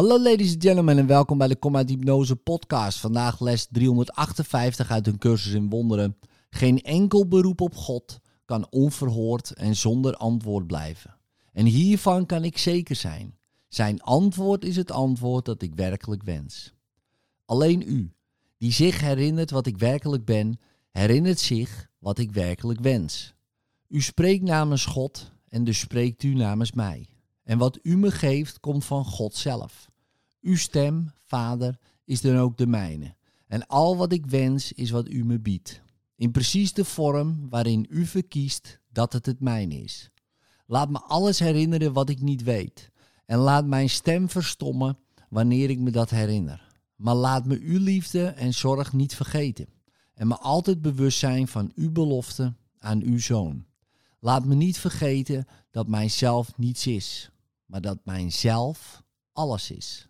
Hallo ladies and gentlemen en welkom bij de uit Hypnose podcast. Vandaag les 358 uit een cursus in wonderen. Geen enkel beroep op God kan onverhoord en zonder antwoord blijven. En hiervan kan ik zeker zijn. Zijn antwoord is het antwoord dat ik werkelijk wens. Alleen u, die zich herinnert wat ik werkelijk ben, herinnert zich wat ik werkelijk wens. U spreekt namens God en dus spreekt u namens mij. En wat u me geeft, komt van God zelf. Uw stem, Vader, is dan ook de mijne. En al wat ik wens, is wat u me biedt. In precies de vorm waarin u verkiest dat het het mijne is. Laat me alles herinneren wat ik niet weet. En laat mijn stem verstommen wanneer ik me dat herinner. Maar laat me uw liefde en zorg niet vergeten. En me altijd bewust zijn van uw belofte aan uw zoon. Laat me niet vergeten dat mijzelf niets is, maar dat mijzelf alles is.